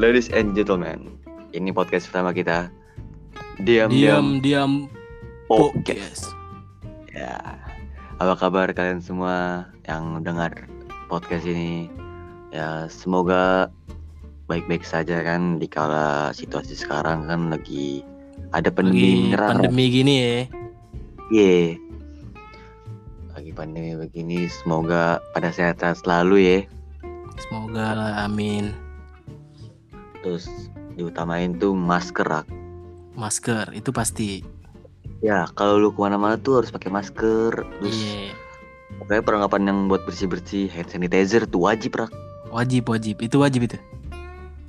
Ladies and gentlemen, ini podcast pertama kita. Diam Diam diam podcast. Ya. Apa kabar kalian semua yang dengar podcast ini? Ya, semoga baik-baik saja kan di kala situasi sekarang kan lagi ada pandemi lagi pandemi gini ya. Iya. Lagi pandemi begini, semoga pada sehat selalu ya. Semoga lah amin. Terus diutamain tuh masker Rak. Masker itu pasti. Ya, kalau lu ke mana-mana tuh harus pakai masker. Terus Iya. pokoknya perlengkapan yang buat bersih-bersih hand sanitizer tuh wajib rak. Wajib wajib itu wajib itu.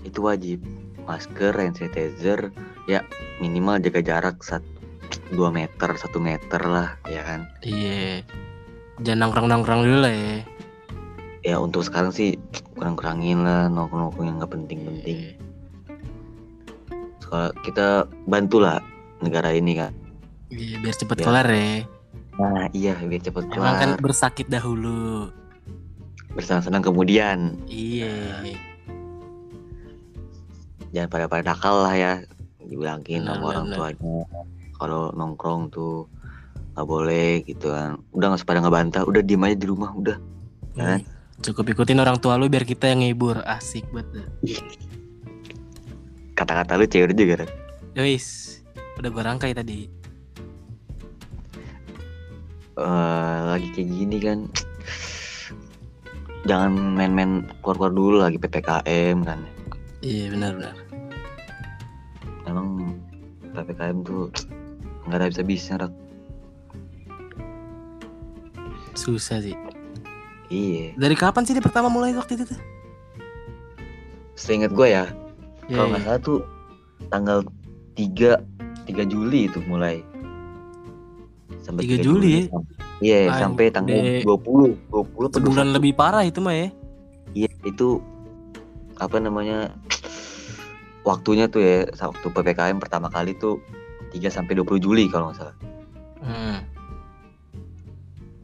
Itu wajib. Masker, hand sanitizer, ya minimal jaga jarak satu 2 meter, satu meter lah, ya kan. Iya. Jangan nongkrong-nongkrong dulu lah ya. Ya untuk sekarang sih kurang-kurangin lah nongkrong-nongkrong yang nggak penting-penting. Iya. Soalnya kita bantulah negara ini kan. Iya, biar cepet Ya. kelar ya. Nah iya biar cepet Emang kan bersakit dahulu. Bersenang-senang kemudian. Iya. jangan pada pada nakal lah ya dibilangin Benar, sama orang benar. tuanya kalau nongkrong tuh nggak boleh gitu kan udah nggak usah pada ngebantah udah diem aja di rumah udah kan? Cukup ikutin orang tua lu biar kita yang ngibur. Asik banget. kata-kata lu cewek juga kan Yois, udah gua rangkai tadi. Eh, lagi kayak gini kan jangan main-main keluar-keluar dulu lagi ppkm kan Iya benar benar. emang ppkm tuh nggak ada bisa-bisa Rak. Susah sih. iya Dari kapan sih dia pertama mulai waktu itu tuh? seingat gue ya Iya, kalau iya. nggak salah tuh tanggal 3 3 Juli itu mulai sampai 3 Juli ya? Sampai- Iya, Anjing. sampai tanggal 20 20 atau Sebulan 21. lebih parah itu mah ya. Iya, itu apa namanya? Waktunya tuh ya, waktu PPKM pertama kali tuh 3 sampai 20 Juli kalau nggak salah. Hmm.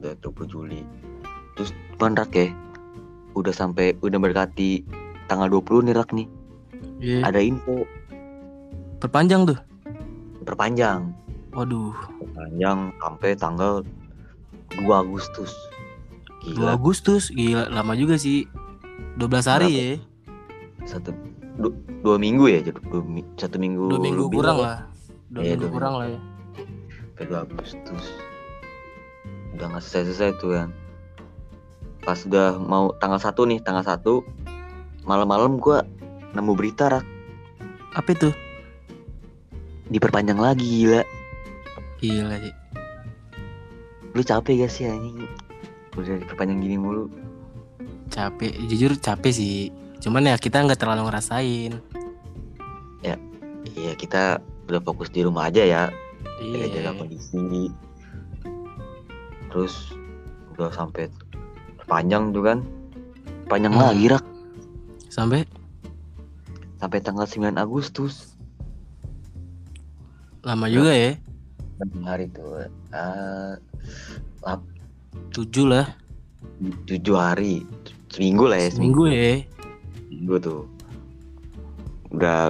Udah 20 Juli. Terus bukan rak ya. Udah sampai udah mendekati tanggal 20 nih rak nih. Iya. Ada info Perpanjang tuh. perpanjang. Waduh, Perpanjang sampai tanggal 2 Agustus. 2 Gila. Agustus. Gila, lama juga sih. 12 hari ya. satu du- dua minggu ya jadi dua, satu minggu 2 minggu lebih kurang lah lah. 2 Iya, minggu dua kurang lah ya. sampai dua Agustus udah nggak selesai selesai tuh kan pas udah mau tanggal satu nih tanggal satu malam-malam gua nemu berita rak Apa itu? diperpanjang lagi gila Gila sih. lu capek gak sih anjing udah diperpanjang gini mulu Capek, jujur capek sih. Cuman ya kita nggak terlalu ngerasain. iya kita udah fokus di rumah aja ya jaga jaga Iya. kondisi terus udah sampai panjang tuh kan panjang Hmm. lagi rak Sampai sampai tanggal 9 Agustus lama juga ya. hari tuh eh tujuh lah. tujuh hari seminggu lah ya Seminggu ya. seminggu tuh udah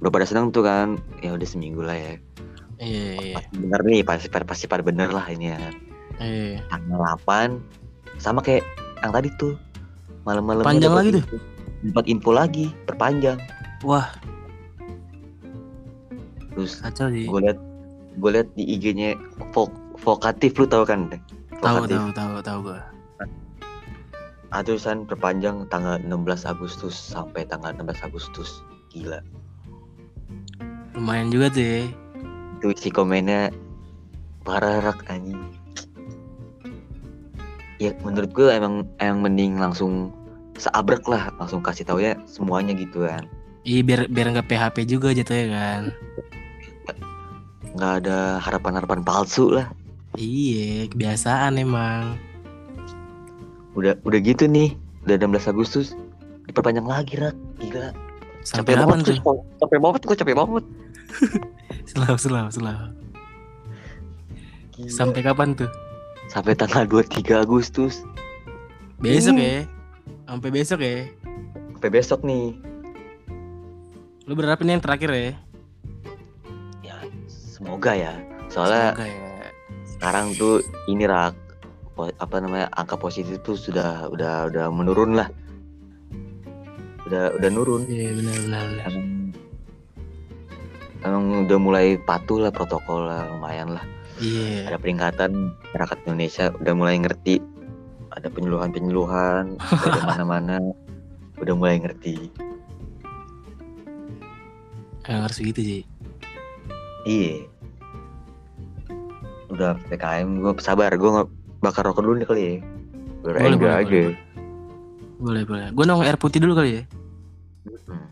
udah pada seneng tuh kan ya udah seminggu lah ya Iya, iya. pasti bener nih pasti pasti pada bener lah ini ya Iya. tanggal 8 sama kayak yang tadi tuh malam-malam Panjang lagi tuh? dapat info lagi perpanjang Wah, terus kacau sih. gue liat gue liat di IG-nya Vok vokatif lu tau kan Tahu tahu tahu tahu gua. Ah, tulisan perpanjang tanggal 16 Agustus sampai tanggal 16 Agustus. Gila. Lumayan juga tuh ya. Itu isi komennya parah rak anjing. Ya menurut gue emang emang mending langsung seabrek lah langsung kasih tau ya semuanya gitu kan Iya biar biar nggak PHP juga jatuhnya kan. nggak ada harapan-harapan palsu lah Iya, kebiasaan emang. udah udah gitu nih udah 16 Agustus diperpanjang lagi rak gila Sampai kapan tuh? capek banget gue capek banget Selalu selalu selalu. Gila. Sampai kapan tuh? sampai tanggal 23 Agustus Besok Hmm. ya. Sampai besok ya. sampai besok nih Lu berharap ini yang terakhir ya? Ya semoga ya. Soalnya Semoga ya. sekarang tuh ini rak apa namanya angka positif tuh sudah udah udah menurun lah. Udah udah nurun. Iya benar benar benar. Emang, emang udah mulai patuh lah protokol lah lumayan lah. Iya. Ada peringatan masyarakat Indonesia udah mulai ngerti. Ada penyuluhan-penyuluhan dari mana-mana udah mulai ngerti. Yang harus gitu sih. Iya. Udah PKM gue sabar gue nggak bakar rokok dulu nih kali ya. Biar Boleh, boleh, aja. boleh. Boleh boleh. Gue nong air putih dulu kali ya. Hmm.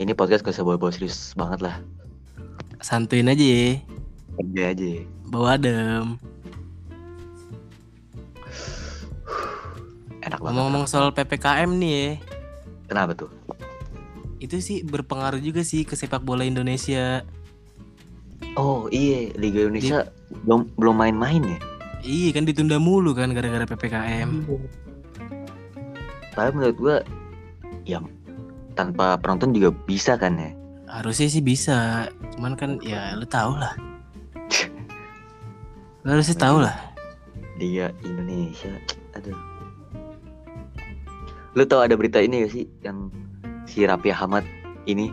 Ini podcast gak usah bawa-bawa serius banget lah. Santuin aja ya. Enjoy aja. Bawa adem. Enak banget. Ngomong-ngomong soal PPKM nih ya. Kenapa tuh? Itu sih berpengaruh juga sih ke sepak bola Indonesia. Oh iya, Liga Indonesia belum belum main-main ya. Iya kan ditunda mulu kan gara-gara PPKM. Tapi menurut gua ya tanpa penonton juga bisa kan ya. Harusnya sih bisa. Cuman kan ya lu tau lah. Lu harusnya tau lah. Liga Indonesia. Aduh. Lu tau ada berita ini gak sih yang si Raffi Ahmad ini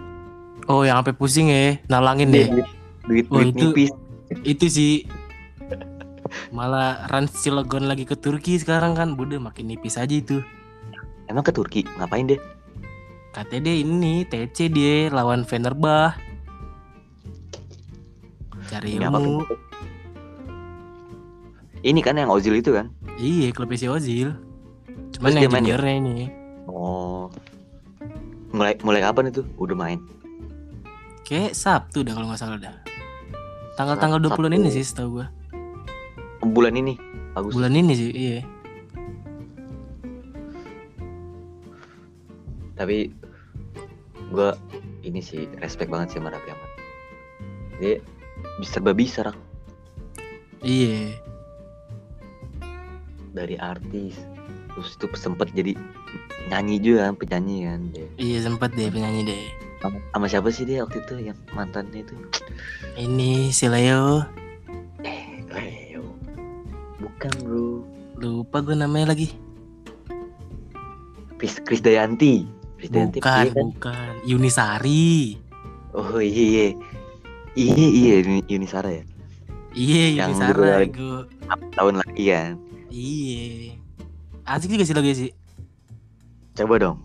Oh yang sampai pusing ya, nalangin deh. duit duit, Oh, duit itu- nipis Itu sih malah Rans Cilegon lagi ke Turki sekarang kan, bude makin nipis aja itu. emang ke Turki ngapain deh Katanya dia ini TC dia lawan Fenerbah. Cari ini apa ilmu. ini kan yang Ozil itu kan Iya, klubnya si Ozil. Cuman Terus yang ya? juniornya ini. oh mulai mulai kapan itu udah main Kayak Sabtu dah kalau nggak salah dah. Tanggal-tanggal Sabtu. 20 ini sih setahu gua. bulan ini bagus Bulan ini sih, iya. tapi gua ini sih respect banget sih sama Raffi Ahmad dia bisa serba bisa Rak. Iya. dari artis terus itu sempet jadi nyanyi juga kan penyanyi kan dia Iya sempat deh penyanyi deh. sama, sama siapa sih dia waktu itu yang mantannya itu Ini si Leo. eh Leo bukan bro Lupa gue namanya lagi. Chris Chris Dayanti Chris Dayanti Bukan, kan? bukan. Yunisari. oh iya iya iya iya Yuni- Yunisara ya Iya, Yang Yunisara dua- gue. tahun lagi kan Iya. Asik juga sih lagu sih. coba dong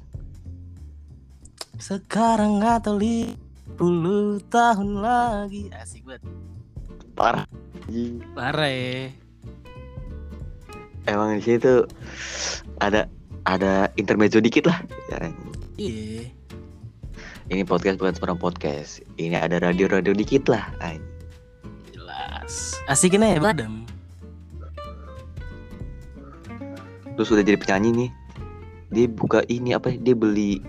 Sekarang atau li puluh tahun lagi. Asik banget. parah. Parah ya. emang di situ ada ada intermezzo dikit lah ya. Iya. ini podcast bukan seorang podcast ini ada radio-radio dikit lah. Jelas. Asikin aja Badam. Terus udah jadi penyanyi nih dia buka ini apa ya, dia beli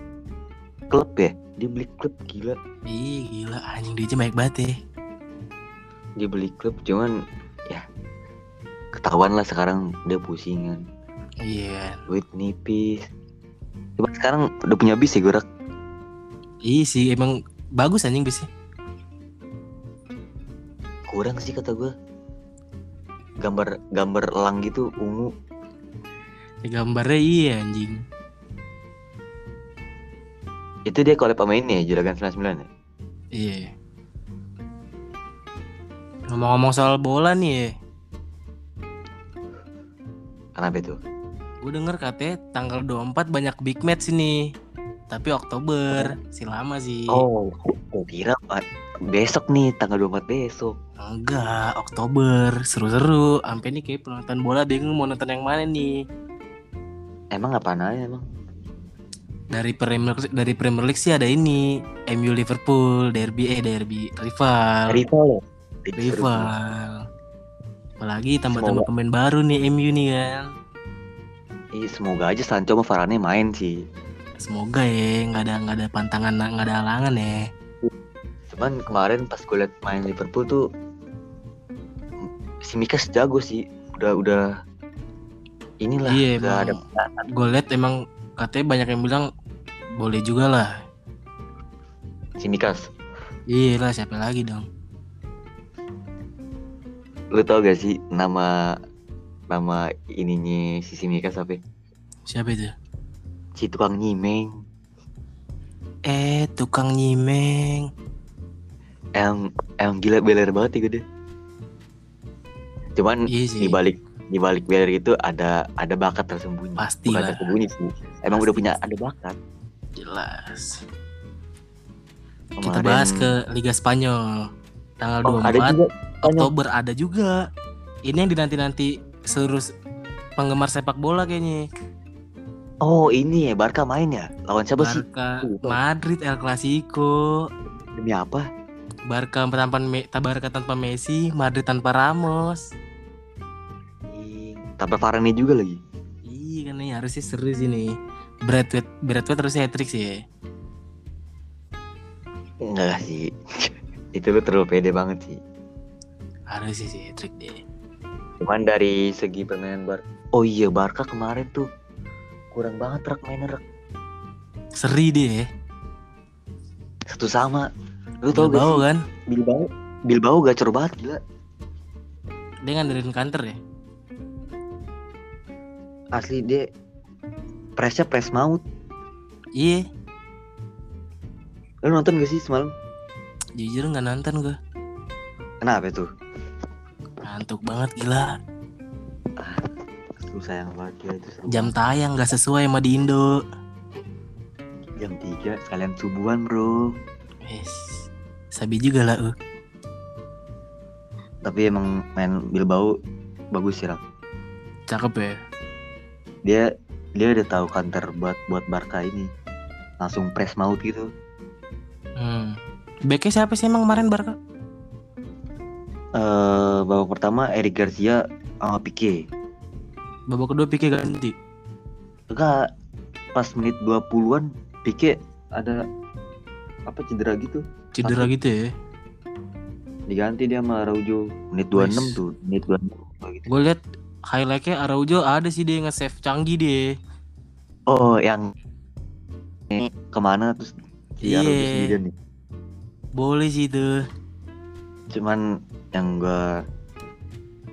klub ya dia beli klub gila Ih gila anjing duitnya banyak banget ya. dia beli klub cuman ya ketahuan lah sekarang dia pusingan Iya. duit nipis Coba sekarang udah punya bis ya gue Rak? Iya sih emang bagus anjing bisnya. kurang sih kata gue gambar gambar elang gitu ungu Ya, gambarnya iya anjing. itu dia collab sama ini ya Juragan 99 ya Iya. Ngomong-ngomong soal bola nih ya. kenapa itu Gue denger katanya tanggal 24 banyak big match ini. Tapi Oktober, si lama sih. oh gue kira besok nih tanggal 24 besok Enggak, Oktober. Seru-seru. Sampai nih kayak penonton bola bingung mau nonton yang mana nih. Emang apaan aja emang Dari Premier dari Premier League sih ada ini, MU Liverpool, derby eh derby rival. rival ya Rival. Apalagi tambah-tambah pemain baru nih MU nih kan. Iya semoga aja Sancho sama Varane main sih Semoga ya nggak ada nggak ada pantangan nggak ada halangan ya. Cuman kemarin pas gue liat main Liverpool tuh si Mikas jago sih. Udah udah inilah Iya, udah emang. ada Gue liat emang katanya banyak yang bilang boleh juga lah. Simikas. Iya lah, siapa lagi dong? Lu tau gak sih nama nama ininya si Simikas apa? Siapa itu? Si tukang nyimeng. Eh, tukang nyimeng. Emang emang gila beler banget ya gede. Cuman Iya sih. di balik di balik beler itu ada ada bakat tersembunyi. Pasti Bukan lah. tersembunyi sih. Emang Pasti. udah punya ada bakat. Jelas. Kita Kemarin- bahas ke Liga Spanyol. Tanggal Oh, 24 ada juga. Oktober ada juga. Ini yang dinanti-nanti seluruh penggemar sepak bola kayaknya. Oh ini ya Barca main ya lawan siapa sih? Barca Lupa. Madrid El Clasico. Demi apa? Barca tanpa Barca tanpa Messi, Madrid tanpa Ramos. Tanpa Varane juga lagi. Iya kan nih harusnya seru sih nih. Bradway Bradway harusnya hat-trick sih. ya. Enggak sih. itu lu terlalu pede banget sih. Harusnya sih hat-trick deh. Cuman dari segi permainan Bar Oh iya Barca kemarin tuh kurang banget rak mainnya rak. Seri deh. Satu sama. Lu tau gak Bilbao sih? kan? Bilbao Bilbao gacor banget gila. Dia ngandelin kanter ya. Asli dia Presnya press maut. Iya, Lu nonton gak sih semalam? jujur nggak nonton gue. Kenapa tuh? Ngantuk banget gila. Lu sayang banget itu seru Jam tayang nggak sesuai sama di Indo. jam 3 sekalian subuhan bro. Yes. Sabi juga lah. Uh. Tapi emang main Bilbao bagus sih rak. Cakep ya. Dia dia udah tahu counter buat buat Barca ini. Langsung press maut gitu. Hmm. Backnya siapa sih emang kemarin Barca? eh babak pertama Eric Garcia sama Pique. Babak kedua Pique ganti. Enggak pas menit 20-an Pique ada apa cedera gitu. Cedera gitu ya. Diganti dia sama Araujo menit 26 Wis. tuh, menit 26 gitu. Gue liat highlightnya Araujo ada sih dia nge-save canggih dia. Oh, yang ini ke mana terus si Araujo Iya. sendirian nih. Boleh sih itu. Cuman yang gua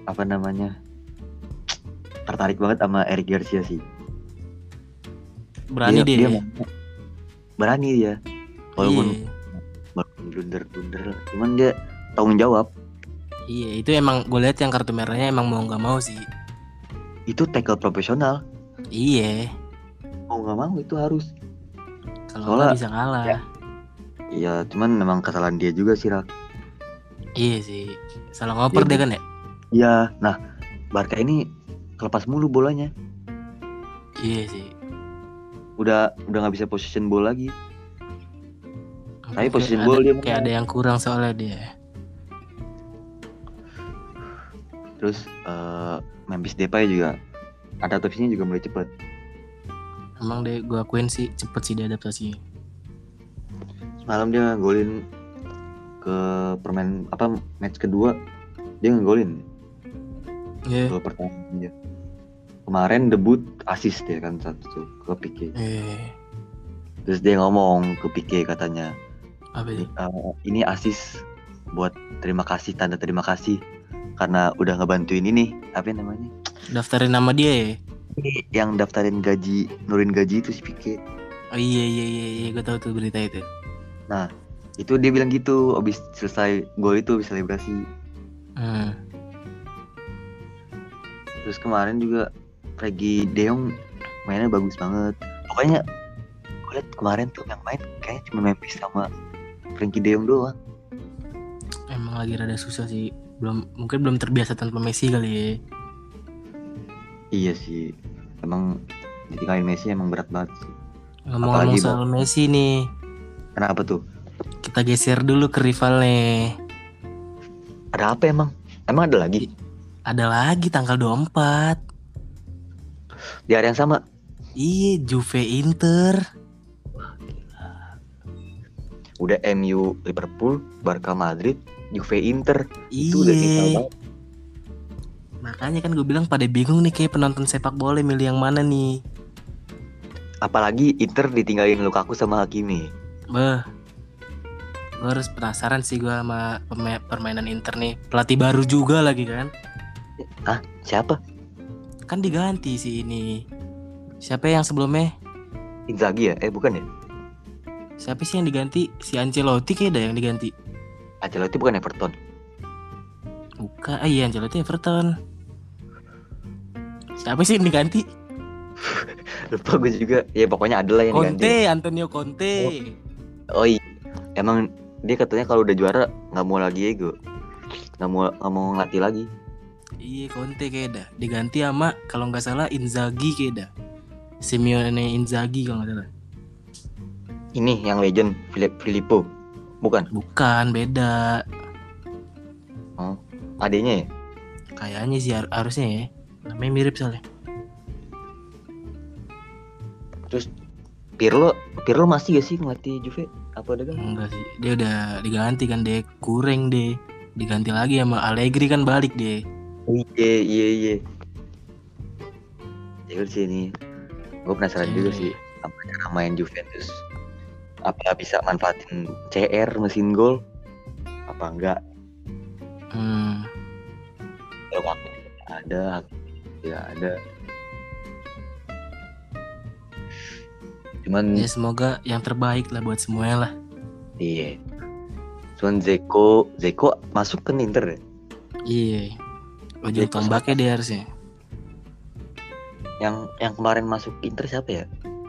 apa namanya tertarik banget sama Eric Garcia sih. Berani dia, deh. dia berani dia. Walaupun walaupun blunder-blunder. Cuman dia tanggung jawab. Iya, itu emang gue lihat yang kartu merahnya emang mau nggak mau sih. Itu tackle profesional. Iya, Mau nggak mau itu harus. kalau nggak bisa kalah. ya. Iya, cuman memang kesalahan dia juga sih, Rak. Iya sih. Salah ngoper Iya, dia kan ya? Iya, nah Barca ini kelepas mulu bolanya. Iya sih. Udah udah nggak bisa position ball lagi. Tapi Kayak position ada- ball dia kayak ada yang kurang soalnya dia. Terus eh, Memphis Depay juga adaptasinya juga mulai cepet. Emang deh gue akuin sih cepet sih dia adaptasi. Semalam dia golin ke permain apa match kedua dia ngegolin Iya. gol pertama dia. Kemarin debut assist dia kan satu tuh ke Pique. Eh, Terus dia ngomong ke Pique katanya, apa itu? "Eh, ini assist buat terima kasih tanda terima kasih karena udah ngebantuin ini apa namanya Daftarin nama dia ya? yang daftarin gaji nurin gaji itu si Pique Oh iya iya iya, iya. gue tahu tuh berita itu. itu dia bilang gitu abis selesai gol itu habis selebrasi Hmm. terus kemarin juga Regi Deong mainnya bagus banget pokoknya gue liat kemarin tuh yang main kayaknya cuma Memphis sama Frankie Deong doang Emang lagi rada susah sih. Belum mungkin belum terbiasa tanpa Messi kali ya. iya sih emang ditinggalin Messi emang berat banget sih Ngomong-ngomong soal Messi nih, kenapa tuh kita geser dulu ke rivalnya. ada apa emang emang ada lagi Ada lagi tanggal 24. di hari yang sama Iya, Juve Inter. udah MU Liverpool Barca Madrid Juve Inter itu udah Iya. banget Makanya kan gue bilang pada bingung nih kayak penonton sepak bola milih yang mana nih. apalagi Inter ditinggalin Lukaku sama Hakimi. Beh. Gue harus penasaran sih gue sama permainan Inter nih. Pelatih baru juga lagi kan. Ah, siapa? Kan diganti sih ini. Siapa yang sebelumnya? Inzaghi ya? Eh, bukan ya? Siapa sih yang diganti? Si Ancelotti kayak ada yang diganti. Ancelotti bukan Everton. Bukan. Ah iya Ancelotti Everton. Siapa sih yang diganti? Lupa gue juga. Ya pokoknya ada lah yang Conte, diganti. Antonio Conte. Oh iya. Emang dia katanya kalau udah juara nggak mau lagi ego. Nggak mau nggak mau ngelatih lagi. Iya Conte kayak dah. Diganti sama kalau nggak salah Inzaghi kayak dah. Simeone Inzaghi kalau nggak salah. Ini yang legend Filip Filippo. Bukan. Bukan, beda. Adanya ya? Kayaknya sih har- harusnya ya. Namanya mirip soalnya. Terus Pirlo Pirlo masih gak sih ngelatih Juve? Apa ada kan? Enggak sih. Dia udah diganti kan deh. Kurang deh. Diganti lagi sama Allegri kan balik deh. Iya iya iya. Cewek sih ini. Gue penasaran juga Cewek. sih apa cara main Juventus. Apa bisa manfaatin CR mesin gol? Apa enggak? Hmm. Waktu ada, ya ada. Cuman Ya semoga yang terbaik lah buat semuanya lah. iya. Cuman Zeko, Zeko masuk ke Inter ya? Iya. Ujung Zeko tombaknya dia harusnya. Yang yang kemarin masuk Inter siapa ya?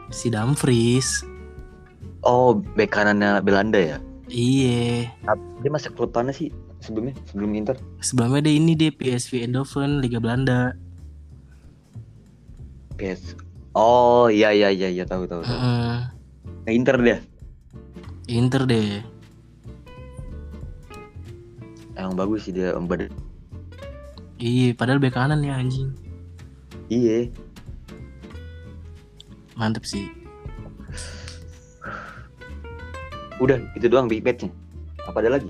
Si Dumfries. Oh, bek kanannya Belanda ya? Iya. Dia masuk klub mana sih sebelumnya? Sebelum Inter? Sebelumnya dia ini deh PSV Eindhoven Liga Belanda. PS. Oh iya iya iya iya tahu tahu tahu. Ke Inter dia. Inter deh. Emang bagus sih dia Om Badr. Iya, padahal bek kanan ya anjing. Iya. Mantep sih. Udah itu doang big matchnya. Apa ada lagi?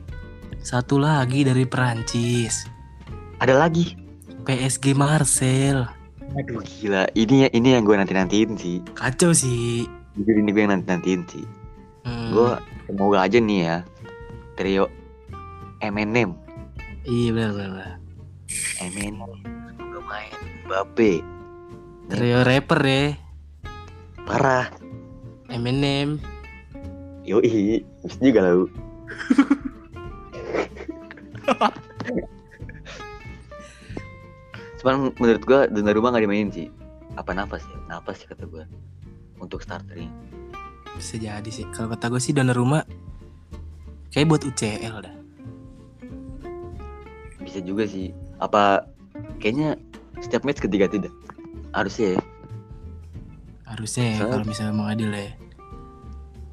Satu lagi dari Perancis. Ada lagi. PSG Marcel. Aduh gila. Ini ini yang gue nanti nantiin sih. Kacau sih. Jujur ini gue yang nanti nantiin sih. Hmm. Gue semoga aja nih ya trio Eminem, Iya benar benar. benar. Eminem semoga main Mbappe. Trio rapper ya. Parah. Eminem. Yoi, bisa juga lu. Cuman menurut gua Donnarumma gak dimainin sih. Apa nafas ya? Nafas sih kata gua. Untuk starternya. Bisa jadi sih. Kalau kata gue sih Donnarumma kayak buat UCL dah. Bisa juga sih. Apa kayaknya setiap match ketiga tidak? Harusnya ya. Harusnya ya kalau misalnya mau adil ya.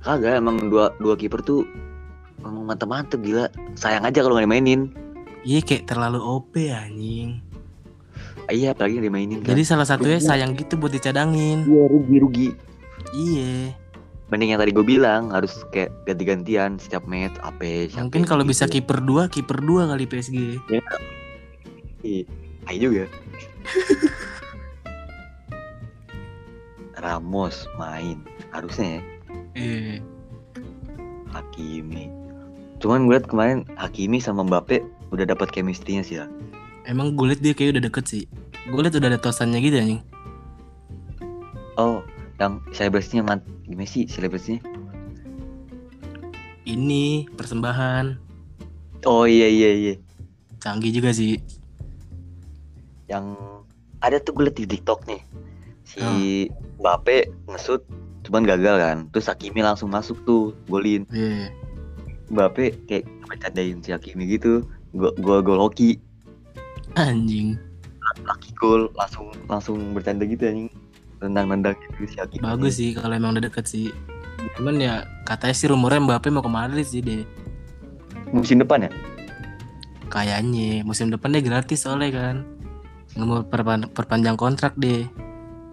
Kagak emang dua dua kiper tuh emang mantep-mantep gila. Sayang aja kalau gak dimainin. Iya kayak terlalu OP anjing. Iya apalagi yang dimainin kan. Jadi salah satunya Rugi. sayang gitu buat dicadangin. Iya rugi-rugi. Iya. Mending yang tadi gue bilang harus kayak ganti-gantian setiap match apa Mungkin kalau gitu. bisa kiper dua, kiper dua kali PSG. Iya, Ayo juga. Ramos main harusnya ya Iya. Hakimi. Cuman gue liat kemarin Hakimi sama Mbappe udah dapat chemistry-nya sih lah. Emang gue liat dia kayak udah deket sih. Gue liat udah ada tosannya gitu anjing. Oh, yang celebrasinya man gimana sih celebrasinya? Ini persembahan. Oh iya iya iya. Canggih juga sih. Yang ada tuh gue liat di TikTok nih. Si Oh. Mbappe ngesut cuman gagal kan. Terus Hakimi langsung masuk tuh golin. Iya. Mbappe kayak bercandain si Hakimi gitu. Gol gol gol hoki. Anjing. laki gol langsung langsung bercanda gitu anjing nendang-nendang gitu si Hakimi Bagus sih kalau emang udah deket sih. Cuman ya katanya sih rumornya Mbappe mau ke Madrid sih deh. musim depan ya Kayaknya musim depan dia gratis soalnya kan. Nggak mau perpan- perpanjang kontrak deh.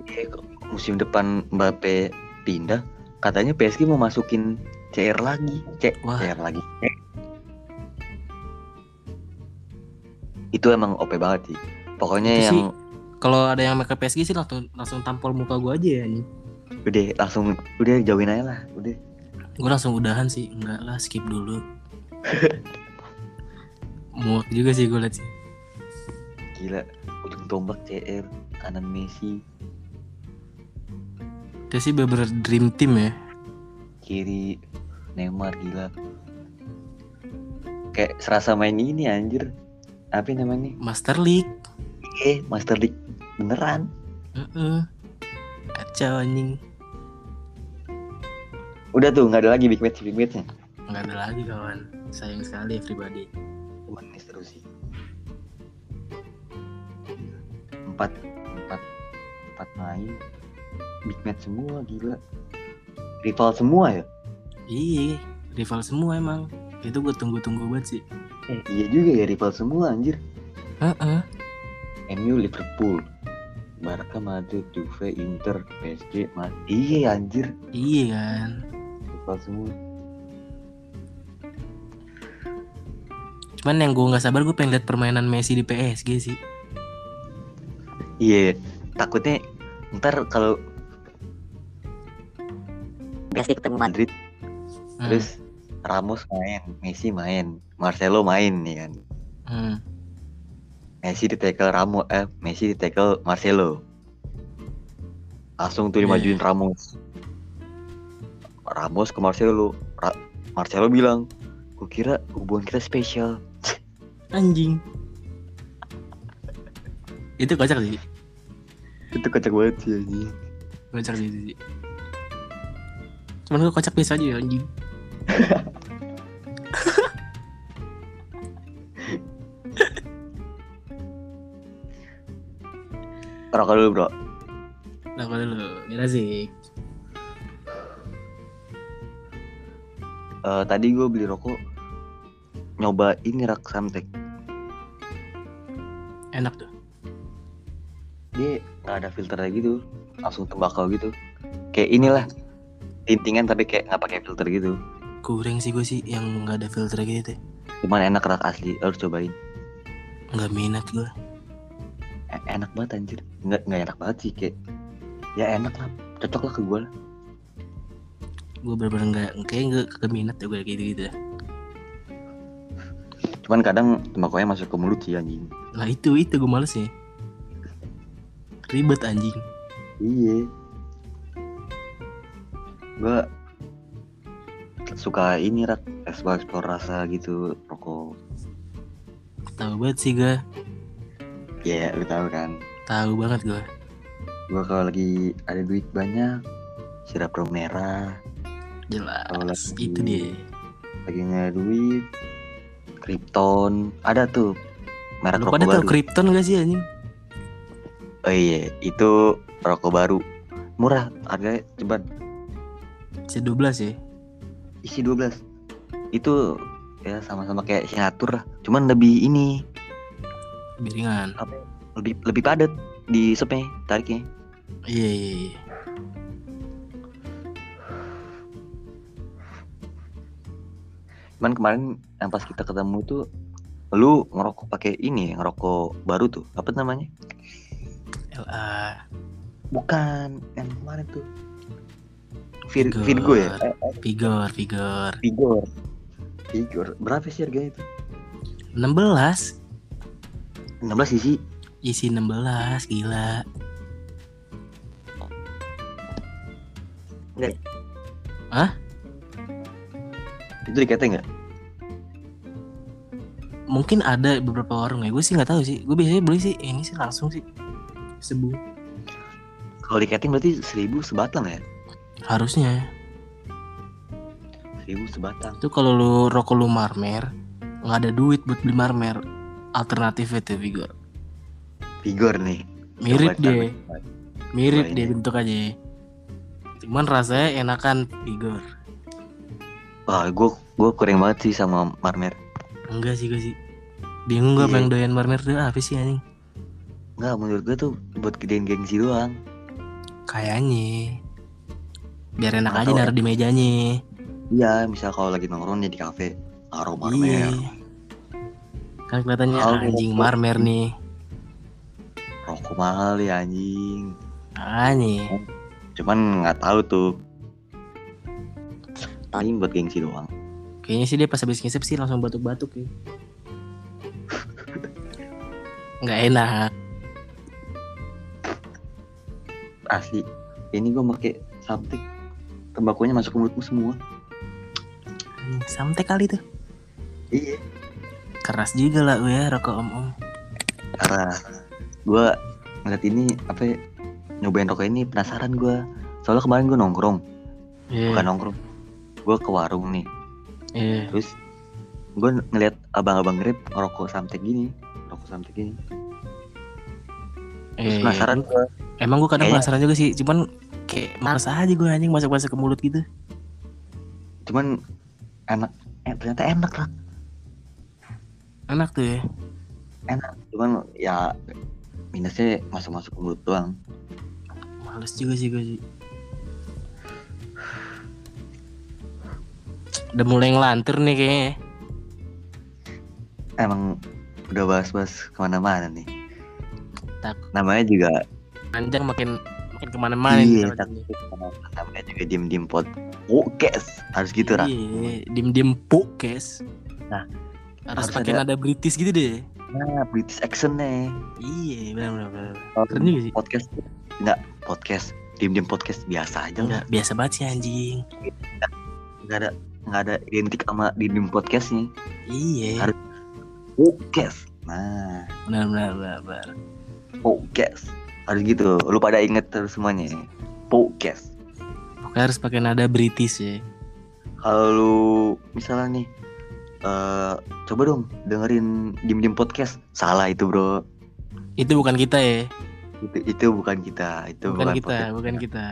Iya, musim depan Mbappe pindah katanya PSG mau masukin CR lagi C Wah. CR lagi. Itu emang OP banget sih. Pokoknya Itu yang sih Kalau ada yang make PSG sih langsung langsung tampol muka gue aja ya anjing. udah langsung udah jauhin aja lah udah. Gue langsung udahan sih enggak lah skip dulu. Muak juga sih gue liat sih. Gila ujung tombak CR kanan Messi dia sih bener dream team ya. Kiri Neymar gila. Kayak serasa main ini anjir. Apa namanya? Master League. Eh Master League. Beneran? Heeh. kacau anjing. Udah tuh nggak ada lagi big match big matchnya. Nggak ada lagi kawan. Sayang sekali everybody cuman ini terus sih. Empat empat empat main big match semua gila. Rival semua ya? Iya rival semua emang. Itu gue tunggu-tunggu banget sih. Eh, iya juga ya rival semua anjir. Heeh. MU Liverpool Barca Madrid Juve Inter PSG Madrid iya anjir. Iya kan. Rival semua. Cuman yang gue nggak sabar gue pengen lihat permainan Messi di PSG sih. Iya takutnya ntar kalau PSG ketemu Madrid. Hmm. terus Ramos main Messi main Marcelo main nih kan. Hmm. Messi di tackle Ramos eh Messi di tackle Marcelo. Langsung tuh dimajuin Ramos. Ramos ke Marcelo. Ra- Marcelo bilang gue kira hubungan kita spesial. Anjing. Itu kocak sih. Itu kocak banget sih anjing. Kocak sih cuman gue kocak biasa aja ya anjing. Rokok dulu bro. Kalau dulu gila sih Eh, tadi gue beli rokok nyoba ini rak samtek. Enak tuh. Dia nggak ada filternya gitu langsung tembakau gitu. Kayak inilah tintingan tapi kayak nggak pakai filter gitu. Kurang sih gue sih yang nggak ada filter gitu tuh cuman enak rak asli harus cobain. Nggak minat gue E- enak banget anjir. Nggak nggak enak banget sih kayak ya enak lah cocok lah ke gue lah. Gue bener-bener nggak kayak nggak kagak minat ya gue gitu gitu cuman kadang tembakaunya masuk ke mulut sih anjing. Nah itu itu gue males sih ribet anjing. Iya gue suka ini rak eksplor eksplor rasa gitu rokok. Tahu banget sih gue ya yeah, lu tahu kan. Tahu banget gue gue kalau lagi ada duit banyak sirap rum merah. Jelas itu dia. lagi nggak duit Krypton. Ada tuh merah rokok baru. Krypton gak sih anjing? Oh iya, itu rokok baru. Murah, harganya ceban C12 ya? Isi 12 Itu ya sama-sama kayak Syatur Cuman lebih ini. Lebih ringan. Ya? Lebih, lebih padat di sepe tariknya. Iya iya iya. Cuman kemarin yang pas kita ketemu tuh lu ngerokok pakai ini ya, ngerokok baru tuh. Apa namanya? LA bukan yang kemarin tuh. Vir Vigor. Virgo ya? Eh, eh, Vigor Vigor Vigor Vigor berapa sih harganya itu? 16 16 isi. Isi 16 gila. Itu dikata nggak? Mungkin ada beberapa warung ya. Gue sih nggak tahu sih. Gue biasanya beli sih ini sih langsung sih. Sebu. Kalau diketing berarti 1000 sebatang ya harusnya. 1000 sebatang. Itu kalau lu rokok lu marmer nggak ada duit buat beli marmer. Alternatif itu Vigor. Vigor nih. Mirip Coba, deh. coba. mirip Coba deh ini. bentuk aja. Cuman rasanya enakan Vigor. Wah, gue gue kurang banget sih sama Marmer. enggak sih gue sih. Bingung gue Iya. pengen doyan marmer tuh apa sih anjing? Enggak, menurut gue tuh buat gedein gengsi doang. kayaknya biar enak Nggak aja naruh di mejanya. Iya, misal kalau lagi nongkrong nih di kafe, naruh iya. Marmer, kan kelihatannya nih anjing rokok. marmer nih. Rokok mahal ya anjing. Makanya cuman nggak tahu tuh. Paling buat gengsi doang. Kayaknya sih dia pas habis ngisep sih langsung batuk-batuk ya. Nggak enak. asli. Ini gue pakai samtik tembakunya masuk ke mulutmu semua. Sampai kali tuh. iya. Keras juga lah ya rokok om-om. karena gue ngeliat ini apa ya, nyobain rokok ini penasaran gue soalnya kemarin gue nongkrong. Iya. bukan nongkrong. Gue ke warung nih. Iya. terus gue ngeliat abang-abang grab ngerokok samtek gini rokok samtek gini. Iya, terus penasaran gue Emang gue kadang Kayaknya- penasaran juga sih, cuman kayak males aja gue anjing masuk-masuk ke mulut gitu. cuman enak eh ternyata enak lah Enak tuh ya. enak cuman ya minusnya masuk-masuk ke mulut doang Males juga sih gue sih. Udah mulai ngelantur nih kayaknya. emang udah bahas-bahas ke mana-mana nih Takut namanya juga panjang makin makin ke mana-mana iya namanya juga diem-diem pot podcast harus gitu lah Iya, dim-dim podcast. Nah, harus harus pakai ada- nada British gitu deh. nah British accent nih Iya, benar benar. Keren juga sih. podcast enggak podcast diem-diem podcast biasa aja lah Enggak biasa banget sih anjing. nggak ada nggak ada identik sama diem-diem podcastnya Iya. Harus- podcast nah Benar benar benar. benar. podcast harus gitu lu pada inget terus semuanya podcast Pokoknya harus pakai nada British ya. kalau lu misalnya nih eh coba dong dengerin diem-diem podcast salah itu bro Itu bukan kita ya. itu itu bukan kita itu Bukan kita, podcast. bukan kita.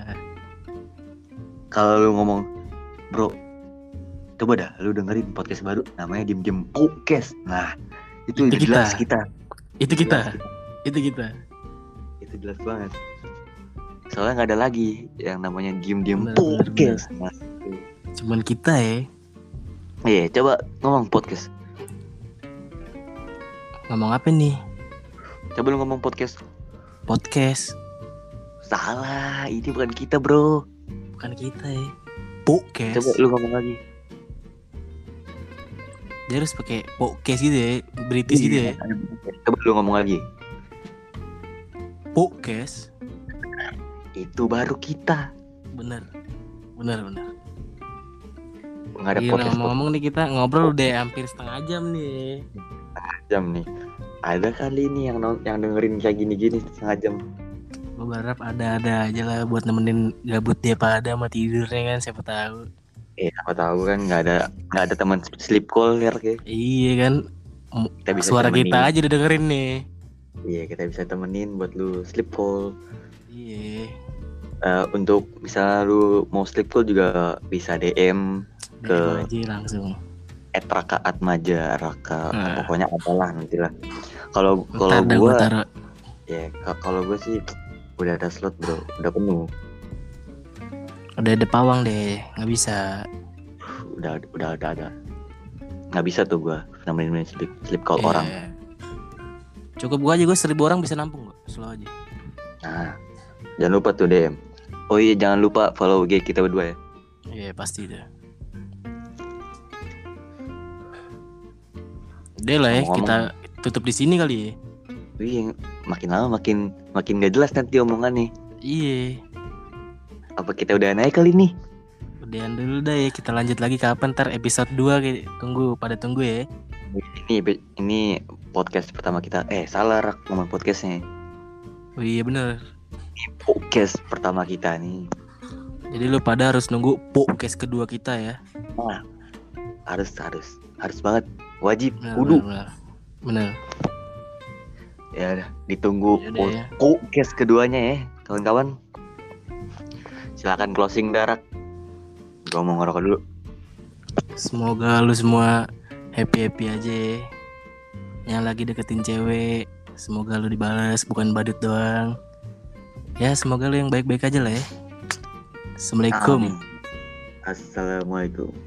kalau lu ngomong bro coba dah lu dengerin podcast baru namanya diem diem podcast nah itu, Itu udah jelas kita. kita Itu kita. Jelas Itu kita. Itu jelas banget soalnya nggak ada lagi yang namanya diem diem Benar, benar, podcast nah, Cuman kita ya. iya coba ngomong podcast Ngomong apa nih? coba lu ngomong podcast Podcast. salah ini bukan kita bro Bukan kita ya. Podcast. coba lu ngomong lagi Dia harus pakai podcast gitu ya. British gitu ya. Iya, coba lu ngomong lagi Podcast. itu baru kita Bener. Bener bener. nggak ada Gila ngomong-ngomong nih kita ngobrol udah hampir setengah jam nih. jam nih ada kali ini yang yang dengerin kayak gini-gini setengah jam Gue berharap ada-ada aja lah buat nemenin gabut dia pada sama tidurnya kan siapa tahu. Eh, apa tahu kan nggak ada nggak ada teman sleep call ya kayak Iya kan. kita bisa Suara temenin. kita aja udah dengerin nih. Iya kita bisa temenin buat lu sleep call. Iya. Eh, untuk misalnya lu mau sleep call juga bisa DM DM Ke- aja langsung. at Raka Atmaja Raka Nah. pokoknya apalah nanti lah. Kalau kalau gua taruh. ya ka- kalau gua sih udah ada slot bro udah penuh Udah ada pawang deh, nggak bisa. udah udah ada ada nggak bisa tuh gua nemenin sleep sleep call Iya. orang Cukup gua aja gue seribu orang bisa nampung kok, slow aja. nah jangan lupa tuh DM oh iya jangan lupa follow IG kita berdua ya Iya pasti deh. Udah lah ya, Ngomong-ngomong. kita tutup di sini kali ya. Wih, makin lama makin makin gak jelas nanti omongannya. Iya. Apa kita udah naik kali nih? Udahan dulu dah ya, kita lanjut lagi kapan ntar episode 2 kayak tunggu pada tunggu ya. Ini ini podcast pertama kita. Eh, salah rak ngomong podcastnya. Oh iya bener. Podcast pertama kita nih. Jadi lu pada harus nunggu podcast kedua kita ya. Nah, harus harus harus banget. Wajib, Bener, kudu. Bener. bener. Ya udah, ditunggu Yaudah ya. podcast keduanya ya, kawan-kawan. Silakan closing darak. Gua mau ngerokok dulu. Semoga lu semua happy-happy aja ya. Yang lagi deketin cewek, semoga lu dibalas bukan badut doang. Ya, semoga lu yang baik-baik aja lah ya. Assalamualaikum. Assalamualaikum.